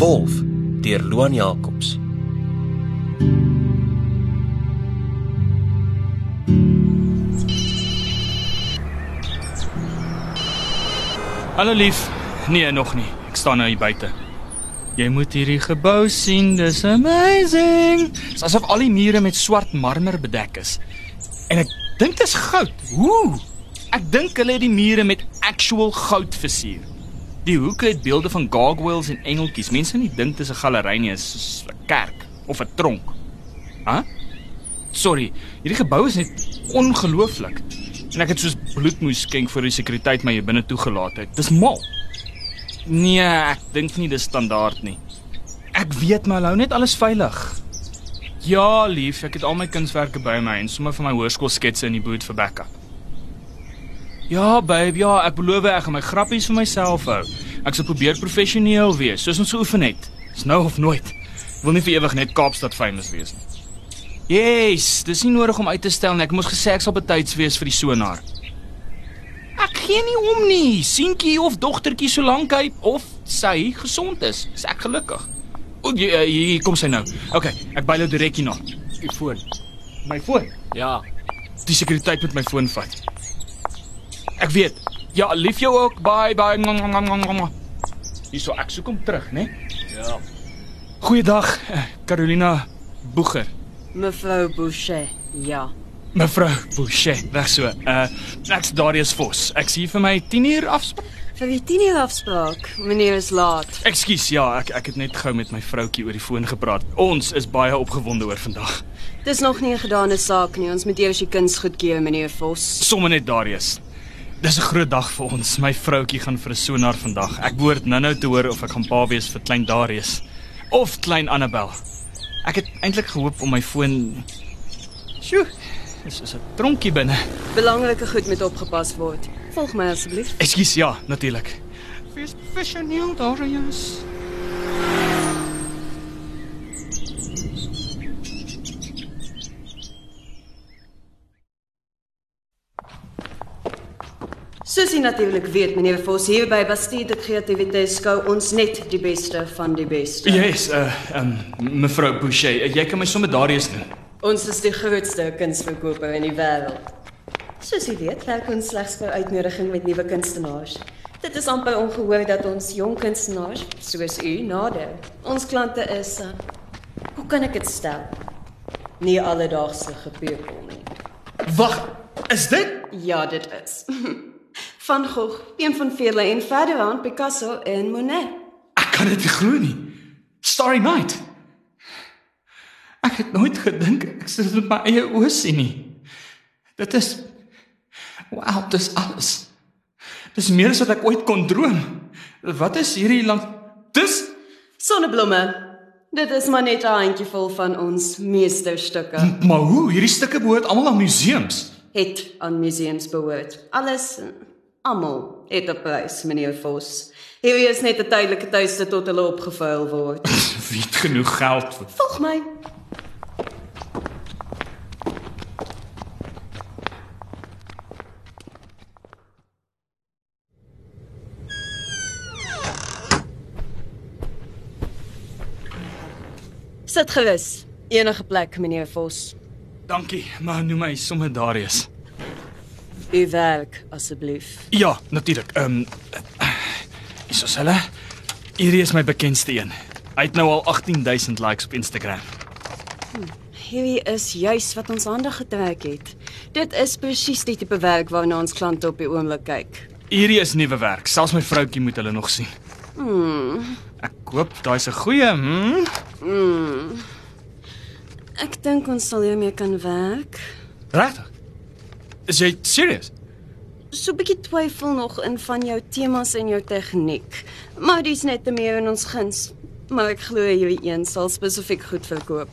Wolf deur Loan Jacobs. Hallo lief. Nee, nog nie. Ek staan nou hier buite. Jy moet hierdie gebou sien, dis amazing. Dis asof al die mure met swart marmer bedek is. En ek dink dit is goud. Hoe? Ek dink hulle het die mure met actual goud versier. Die hoeke het beelde van gargoyles en engeltjies. Mense nie dink dit is 'n galery nie, is 'n kerk of 'n tronk. Hæ? Huh? Sorry, hierdie gebou is net ongelooflik. En ek het soos bloed moes skenk vir die sekuriteit my hier binne toegelaat het. Dis mal. Nee, ek dink nie dis standaard nie. Ek weet maar hou net alles veilig. Ja, lief, ek het al my kunswerke by my en sommer van my hoërskoolsketse in die boot vir backup. Ja, babe, ja, ek beloof ek gaan my grappies vir myself hou. Ek sal probeer professioneel wees, soos ons geoefen het. Dis nou of nooit. Ek wil nie vir ewig net Kaapstad famous wees nie. Yes, dis nie nodig om uit te stel nie. Ek moes gesê ek sal betyds wees vir die sonaar. Ek gee nie om nie. Seentjie of dogtertjie solank hy of sy gesond is, is ek gelukkig. O, hier, hier kom sy nou. OK, ek byl nou direk hierna. Die foon. My foon. Ja, Die sekuriteit moet my foon vat. Ek weet. Ja, lief jou ook. Bye bye. Hierso ek soek hom terug, né? ja. Goeiedag, eh, Carolina Boeger. Mevrou Boucher. Ja. Mevrou Boucher, reg so. Uh ek's Darius Vos. Ek sien vir my 10 uur afspraak. Vir die 10 uur afspraak. Meneer is laat. Ekskuus, ja, ek ek het net gou met my vroutjie oor die foon gepraat. Ons is baie opgewonde oor vandag. Dis nog nie 'n gedane saak nie. Ons moet eers die kuns goedkeur, meneer Vos. Somme net Darius. Dis 'n groot dag vir ons. My vroutjie gaan vir 'n sonar vandag. Ek behoort nou-nou te hoor of ek gaan pa wees vir klein Darius of klein Annabel. Ek het eintlik gehoop om my foon Sjoe. Dis is 'n tronkie binne. Belangrike goed moet opgepas word. Volg my asseblief. Ekskuus, ja, natuurlik. Wees professioneel, Darius. Jy natuurlik weet, meneer Vos, hier by Bastide Kreatiwiteit skou ons net die beste van die beste. Yes, uh um mevrou Boucher, uh, jy kan my sommer Darius noem. Ons is die grootste kunsverkoper in die wêreld. Soos jy weet, werk ons slegs vir uitnodiging met nuwe kunstenaars. Dit is amper ongehoor dat ons jong kunstenaars soos u nader. Ons klante is uh, hoe kan ek dit stel? Nie alledaagse gepeupel nie. Wag, is dit? Ja, dit is. Van Gogh, een van vele en verder aan Picasso en Monet. Ek kan dit nie glo nie. Starry Night. Ek het nooit gedink ek sou dit met my eie oë sien nie. Dit is Wow, dis alles. Dis meer as wat ek ooit kon droom. Wat is hierdie lank Dis Sonneblomme. Dit is maar net 'n handjievol van ons meesterstukke. maar hoe? Hierdie stukke behoort almal aan museums. Het aan museums behoort. Alles almal het 'n prys, meneer Vos. Hierdie is net 'n tydelike tuiste tot hulle opgevuil word. Wie het genoeg geld vir Volg my. Sit gerus. Enige plek, meneer Vos. Dankie, maar noem my sommer Darius. U werk asseblief. Ja, natuurlik. Ehm um, Is ons hulle? Hierdie is my bekendste een. Hy het nou al 18000 likes op Instagram. Hierdie is juis wat ons aandag getrek het. Dit is presies die tipe werk waarna ons klante op die oomblik kyk. Hierdie is nuwe werk. Selfs my vroutjie moet hulle nog sien. Hmm. Ek koop daai's 'n goeie, hm? Hmm. Ek dink ons sal hiermee kan werk. Regtig? Is jy serious? So 'n bietjie twyfel nog in van jou temas en jou tegniek. Maar dis net te meer in ons guns. Maar ek glo hierdie een sal spesifiek goed verkoop.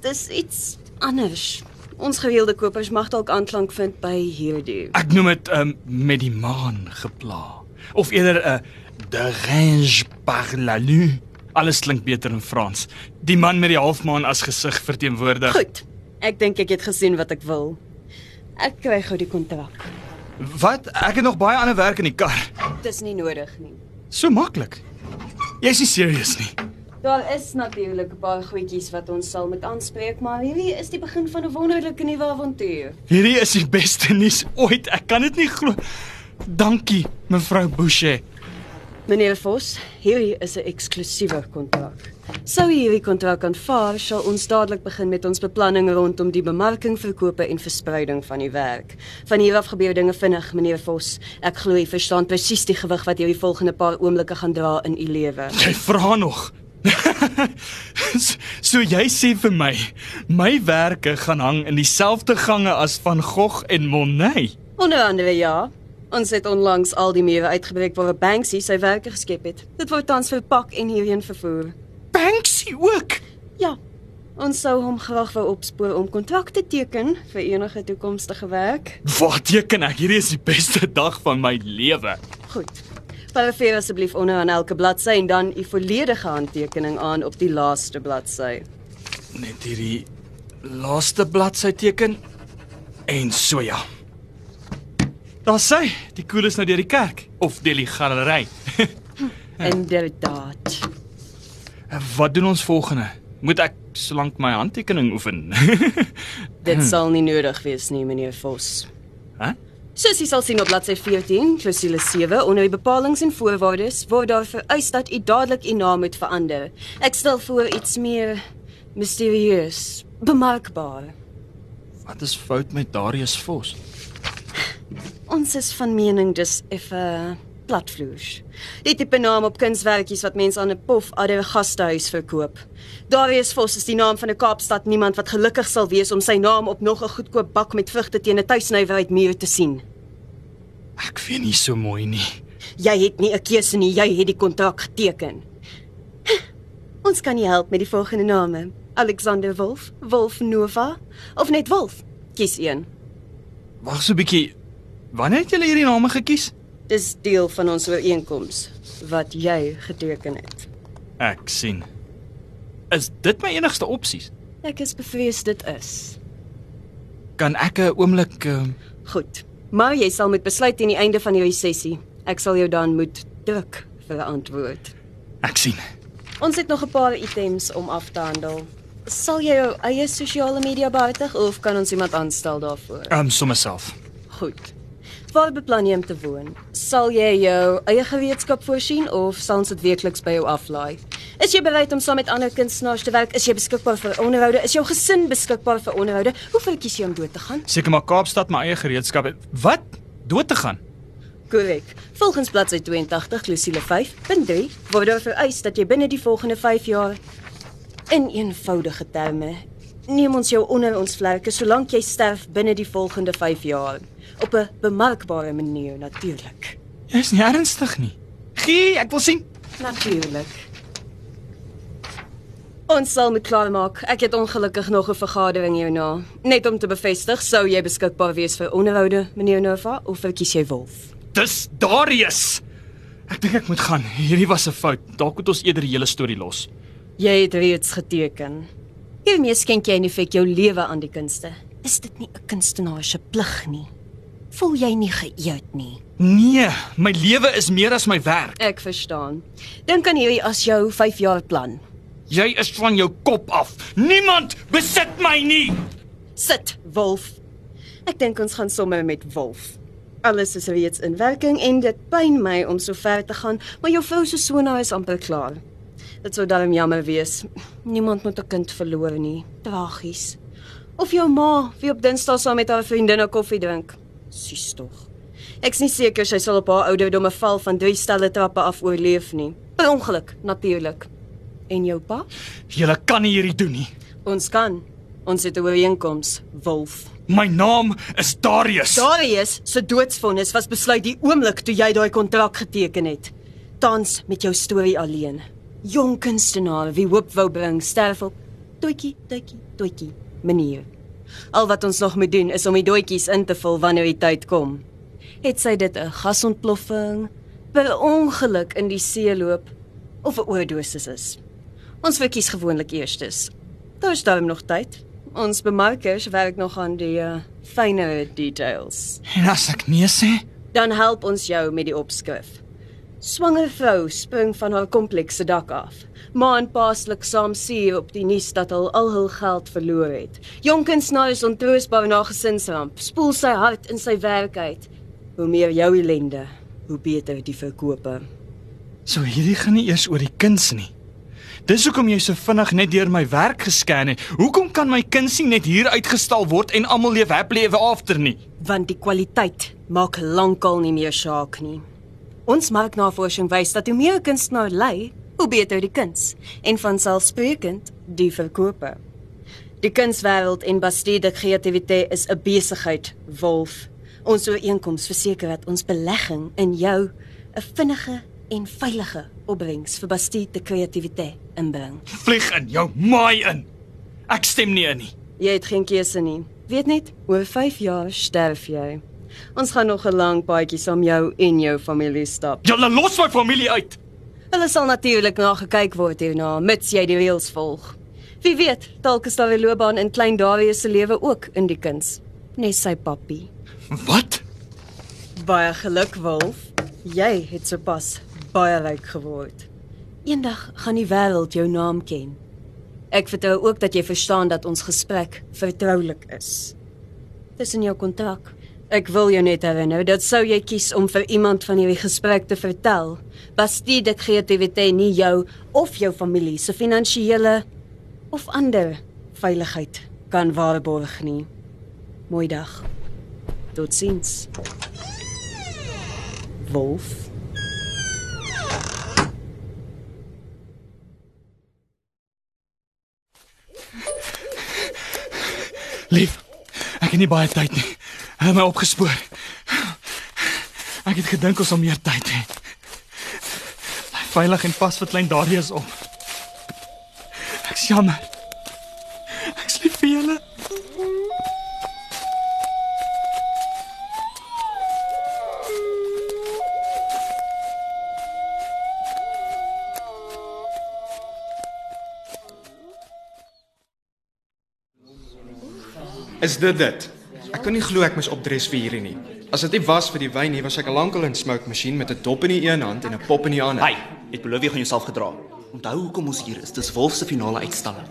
Dis iets anders. Ons gereelde kopers mag dalk aanklank vind by hierdie. Ek noem dit um, met die maan gepla. Of eerder 'n uh, de range par la lune. Alles klink beter in Frans. Die man met die halfmaan as gesig verteenwoordig. Goed. Ek dink ek het gesien wat ek wil. Ek kry gou die kontrak. Wat? Ek het nog baie ander werk in die kar. Dis nie nodig nie. So maklik. Jy's nie serious nie. Daar is natuurlik 'n paar goedjies wat ons sal moet aanspreek, maar hierdie is die begin van 'n wonderlike nuwe avontuur. Hierdie is die beste nuus ooit. Ek kan dit nie glo. Dankie, mevrou Boucher. Meneer Vos, hierdie is 'n eksklusiewe kontrak. Sou u hierdie kontrak aanvaar, sal ons dadelik begin met ons beplanning rondom die bemarking, verkope en verspreiding van die werk. Van hier af gebeur dinge vinnig, meneer Vos. Ek glo u verstaan presies die gewig wat hierdie volgende paar oomblikke gaan dra in u lewe. Jy vra nog. so jy sê vir my, my werke gaan hang in dieselfde gange as van Gogh en Monet. Onder andere ja. Ons het onlangs al die mure uitgebreek waar Banksy sy werke geskep het. Dit word tans verpak en hierheen vervoer. Banksy ook. Ja. Ons sou hom graag wou opspoor om kontrakte teken vir enige toekomstige werk. Wat teken ek? Hierdie is die beste dag van my lewe. Goed. Parafeer asseblief onder aan elke bladsy en dan u volledige handtekening aan op die laaste bladsy. Net hierdie laaste bladsy teken en so ja. Daar sê, die koel is nou deur die kerk of deur die galery. Inderdaad. Wat doen ons volgende? Moet ek solank my handtekening oefen? Dit sal nie nodig wees nie, meneer Vos. Hæ? Soos jy sal sien op bladsy 14, klousule 7, onder die bepalinge en voorwaardes word daar vereis dat u dadelik u naam moet verander. Ek stel voor iets meer misterieus, bemerkbaar. Wat is fout met Darius Vos? Ons is van mening dis effe platvloers. Die tipe naam op kunswerkies wat mense aan 'n pof ander gastehuis verkoop. Darius Vos is die naam van 'n Kaapstad niemand wat gelukkig sal wees om sy naam op nog 'n goedkoop bak met vrugte teen 'n tuisnywerheid muur te sien. Ek weet nie so mooi nie. Jy het nie 'n keuse nie, jy het die kontrak geteken. Ons kan nie help met die volgende name. Alexander Wolf, Wolf Nova of net Wolf. Kies een. Wag so 'n bietjie. Wanneer het julle hierdie name gekies? Dis deel van ons ooreenkoms wat jy geteken het. Ek sien. Is dit my enigste opsies? Ek is bevrees dit is. Kan ek 'n oomblik uh, Goed. Maar jy sal moet besluit teen die einde van hierdie sessie. Ek sal jou dan moet druk vir 'n antwoord. ek sien. Ons het nog 'n paar items om af te handel. Sal jy jou eie sosiale media behartig of kan ons iemand aanstel daarvoor? Ehm um, sommer self. Goed. Waar beplan jy om te woon? Sal jy jou eie gereedskap voorsien of sal ons dit weekliks by jou aflaai? Is jy bereid om saam met ander kunstenaars te werk? Is jy beskikbaar vir onderhoude? Is jou gesin beskikbaar vir onderhoude? Hoe ver kies jy om dood te gaan? Seker maar Kaapstad my eie gereedskap het. Wat? Dood te gaan? Korrek. Volgens bladsy 82 klousule 5.3 word daar vereis dat jy binne die volgende 5 jaar in eenvoudige terme neem ons jou onder ons vlerke solank jy sterf binne die volgende 5 jaar op 'n bemerkbare manier natuurlik. Jy's nie ernstig nie. Gee, ek wil sien. Natuurlik. Ons sal moet klaarmaak. Ek het ongelukkig nog 'n vergadering hierna. Net om te bevestig, sou jy beskikbaar wees vir onderhoude, meneer Nova, of verkies jy Wolf? Dis Darius. Ek dink ek moet gaan. Hierdie was 'n fout. Dalk moet ons eerder die hele storie los. Jy het reeds geteken. Hiermee skenk jy in effek jou lewe aan die kunste. Is dit nie 'n kunstenaar se plig nie? Voel jy nie geëerd nie? Nee, my lewe is meer as my werk. Ek verstaan. Dink aan hierdie as jou 5 jaar plan. Jy is van jou kop af. Niemand besit my nie. Sit, Wolf. Ek dink ons gaan sommer met Wolf. Alles is reeds in werking en dit pyn my om so ver te gaan, maar jou vrou se sona is amper klaar. Dit sou darm jammer wees. Niemand moet 'n kind verloor nie. Tragies. Of jou ma, wie op Dinsdag saam met haar vriendinne koffie drink. Sis tog. Ek's nie seker sy sal op haar ouderdom 'n val van drie stelle trappe af oorleef nie. Per ongeluk, natuurlik. En jou pa? Jy kan nie hierdie doen nie. Ons kan. Ons het 'n ooreenkoms, Wolf. My naam is Darius. Darius se doodsvonnis was besluit die oomblik toe jy daai kontrak geteken het. Tans met jou storie alleen. Jong kunstenaar wie hoop wou bring, sterf op toetjie, toetjie, toetjie, manier. Al wat ons nog moet doen is om die doetjies in te vul wanneer die tyd kom. Het sy dit 'n gasontploffing, per ongeluk in die see loop of 'n oordosis is? Ons verkies gewoonlik eerstes. Daar is darm nog tyd. Ons bemarkers werk nog aan die uh, fynere details. En as ek nee sê, Dan help ons jou met die opskrif. Swanger vrou spring van haar komplekse dak af. Ma en pa sluk saam suur op die nuus dat hulle al hul geld verloor het. Jong kunstenaar is ontroostbaar na gesinsramp. Spoel sy hart in sy werk uit. Hoe meer jou ellende, hoe beter die verkope. So hierdie gaan nie eers oor die kuns nie. Dis hoekom jy so vinnig net deur my werk gescan het. Hoekom kan my kuns nie net hier uitgestal word en almal leef happily ever after nie? Want die kwaliteit maak lankal nie meer saak nie. Ons marknavorsing wys dat hoe meer 'n kunstenaar lei, hoe beter die kuns en vanselfsprekend die verkope. Die kunswêreld en Bastide kreatiwiteit is 'n besigheid, Wolf. Ons ooreenkoms verseker dat ons belegging in jou 'n vinnige en veilige opbrengs vir Bastide kreatiwiteit inbring. Vlieg in jou maai in. Ek stem nie in nie. Jy het geen keuse nie. Weet net, oor 5 jaar sterf jy. Ons gaan nog 'n lang paadjie saam jou en jou familie stap. Julle los my familie uit. Hulle sal natuurlik na gekyk word hierna, mits jy die reëls volg. Wie weet, dalk is daar 'n loopbaan in klein Darius se lewe ook in die kuns, nes sy pappie. Wat? Baie geluk, Wolf. Jy het sopas baie ryk geword. Eendag gaan die wêreld jou naam ken. Ek vertrou ook dat jy verstaan dat ons gesprek vertroulik is. Dis in jou kontrak. Ek wil jou net herinner dat sou jy kies om vir iemand van hierdie gesprek te vertel, Bastide dit kreatiwiteit nie jou of jou familie se finansiële of ander veiligheid kan waarborg nie. Mooi dag. Totsiens. Wolf. Lief. Ek het nie baie tyd nie. Hulle het my opgespoor. Ek het gedink ons sal meer tyd hê. Veilig en pas vir klein Darius op. Ek's jammer. Ek's lief vir julle. Is dit dit? Ek kan nie glo ek moes opdres vir hierdie nie. As dit nie was vir die wyn nie, was ek al lankal in smoke masjien met 'n dop in die een hand en 'n pop in die ander. Hey, het beloof jy gaan jouself gedra. Onthou hoekom ons hier is. Dis Wolf se finale uitstalling.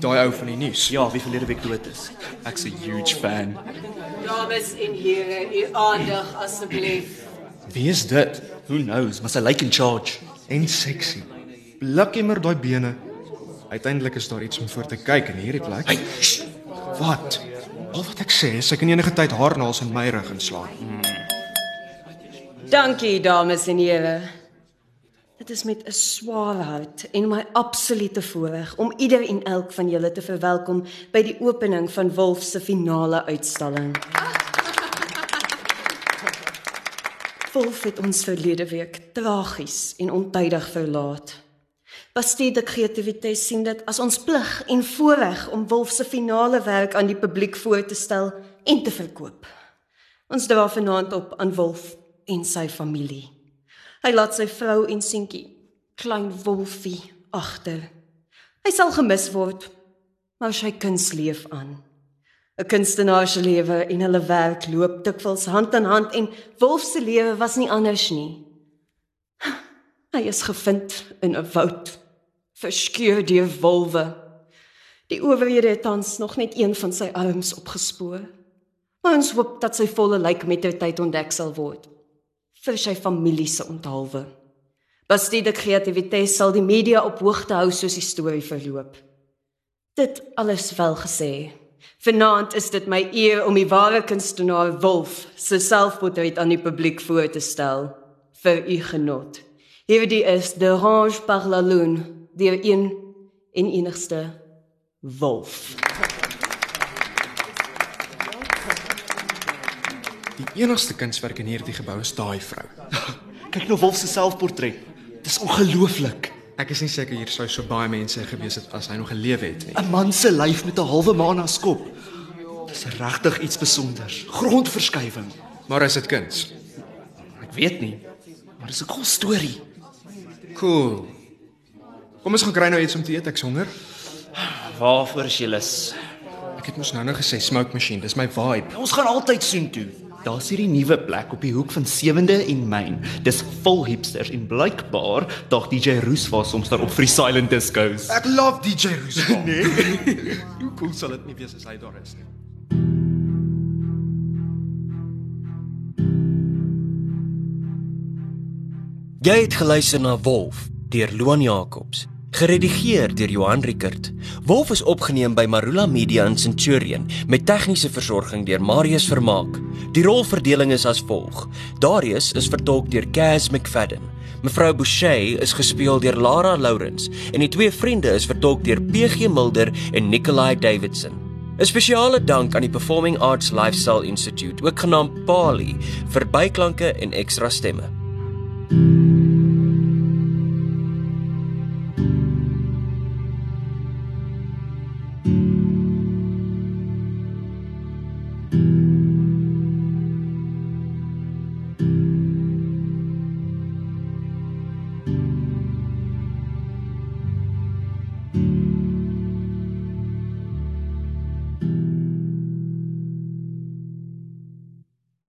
Daai ou van die nuus. Ja, wie verlede week dood is. Ek's 'n huge fan. Dames en here, u aandag asseblief. Wie is dit? Who knows, maar sy lyk in charge. En sexy. Blikkemer daai bene. Uiteindelik is daar iets om voor te kyk in hierdie plek. Hey, Wat? Al wat ek sê is ek kan enige tyd haarnaels in my rug inslaan. Dankie dames en here. Dit is met 'n swaar hart en my absolute voorreg om ieder en elk van julle te verwelkom by die opening van Wolf se finale uitstalling. Wolf het ons verlede week tragies en ontydig verlaat. Bastide kreatiwiteit sien dit as ons plig en voorreg om Wolf se finale werk aan die publiek voor te stel en te verkoop. Ons dra vanaand op aan Wolf en sy familie. Hy laat sy vrou en seentjie, klein Wolfie, agter. Hy sal gemis word, maar sy kuns leef aan. 'n Kunstenaar se lewe en hulle werk loop dikwels hand in hand en Wolf se lewe was nie anders nie. Hy is gevind in 'n woud, verskeur deur wolwe. Die owerhede het tans nog net een van sy arms opgespoor. Maar ons hoop dat sy volle lijk met ter tyd ontdek sal word vir sy familie se onthaalwe. Bastide kreatiwiteit sal die media op hoogte hou soos die storie verloop. Dit alles wel gesê. Vanaand is dit my eer om die ware kunstenaar Wolf se selfportret aan die publiek voor te stel vir u genot. Hierdie is De Range par la Lune, die een en enigste Wolf. Die enigste kunswerk in hierdie gebou is daai vrou. kyk nou Wolf se selfportret. Dis ongelooflik. Ek is nie seker hier sou so baie mense gewees het as hy nog geleef het nie. 'n Man se lyf met 'n halwe maan as kop. Dis regtig iets spesonders. Grondverskywing. Maar is dit kuns? Ek weet nie, maar dis 'n cool storie. Cool. Kom ons gaan kry nou iets om te eet, ek's honger. Waarvoor is jy lus? Ek het mos nou nou gesê smoke machine, dis my vibe. Ons gaan altyd soontoe. Daar's hierdie nuwe plek op die hoek van 7de en Main. Dis vol hipsters en blykbaar daag DJ Roos was soms daar op die silent discos. Ek love DJ Roos. nee. Hoe cool sal dit nie wees as hy daar is nie. Jy het geluister na Wolf deur Loan Jacobs, geredigeer deur Johan Rickert. Wolf is opgeneem by Marula Media in Centurion met tegniese versorging deur Marius Vermaak. Die rolverdeling is as volg: Darius is vertolk deur Cas McFadden. Mevrou Boucher is gespeel deur Lara Lawrence en die twee vriende is vertolk deur PG Mulder en Nikolai Davidson. 'n Spesiale dank aan die Performing Arts Lifestyle Institute, ook genaamd PALI, vir byklanke en ekstra stemme.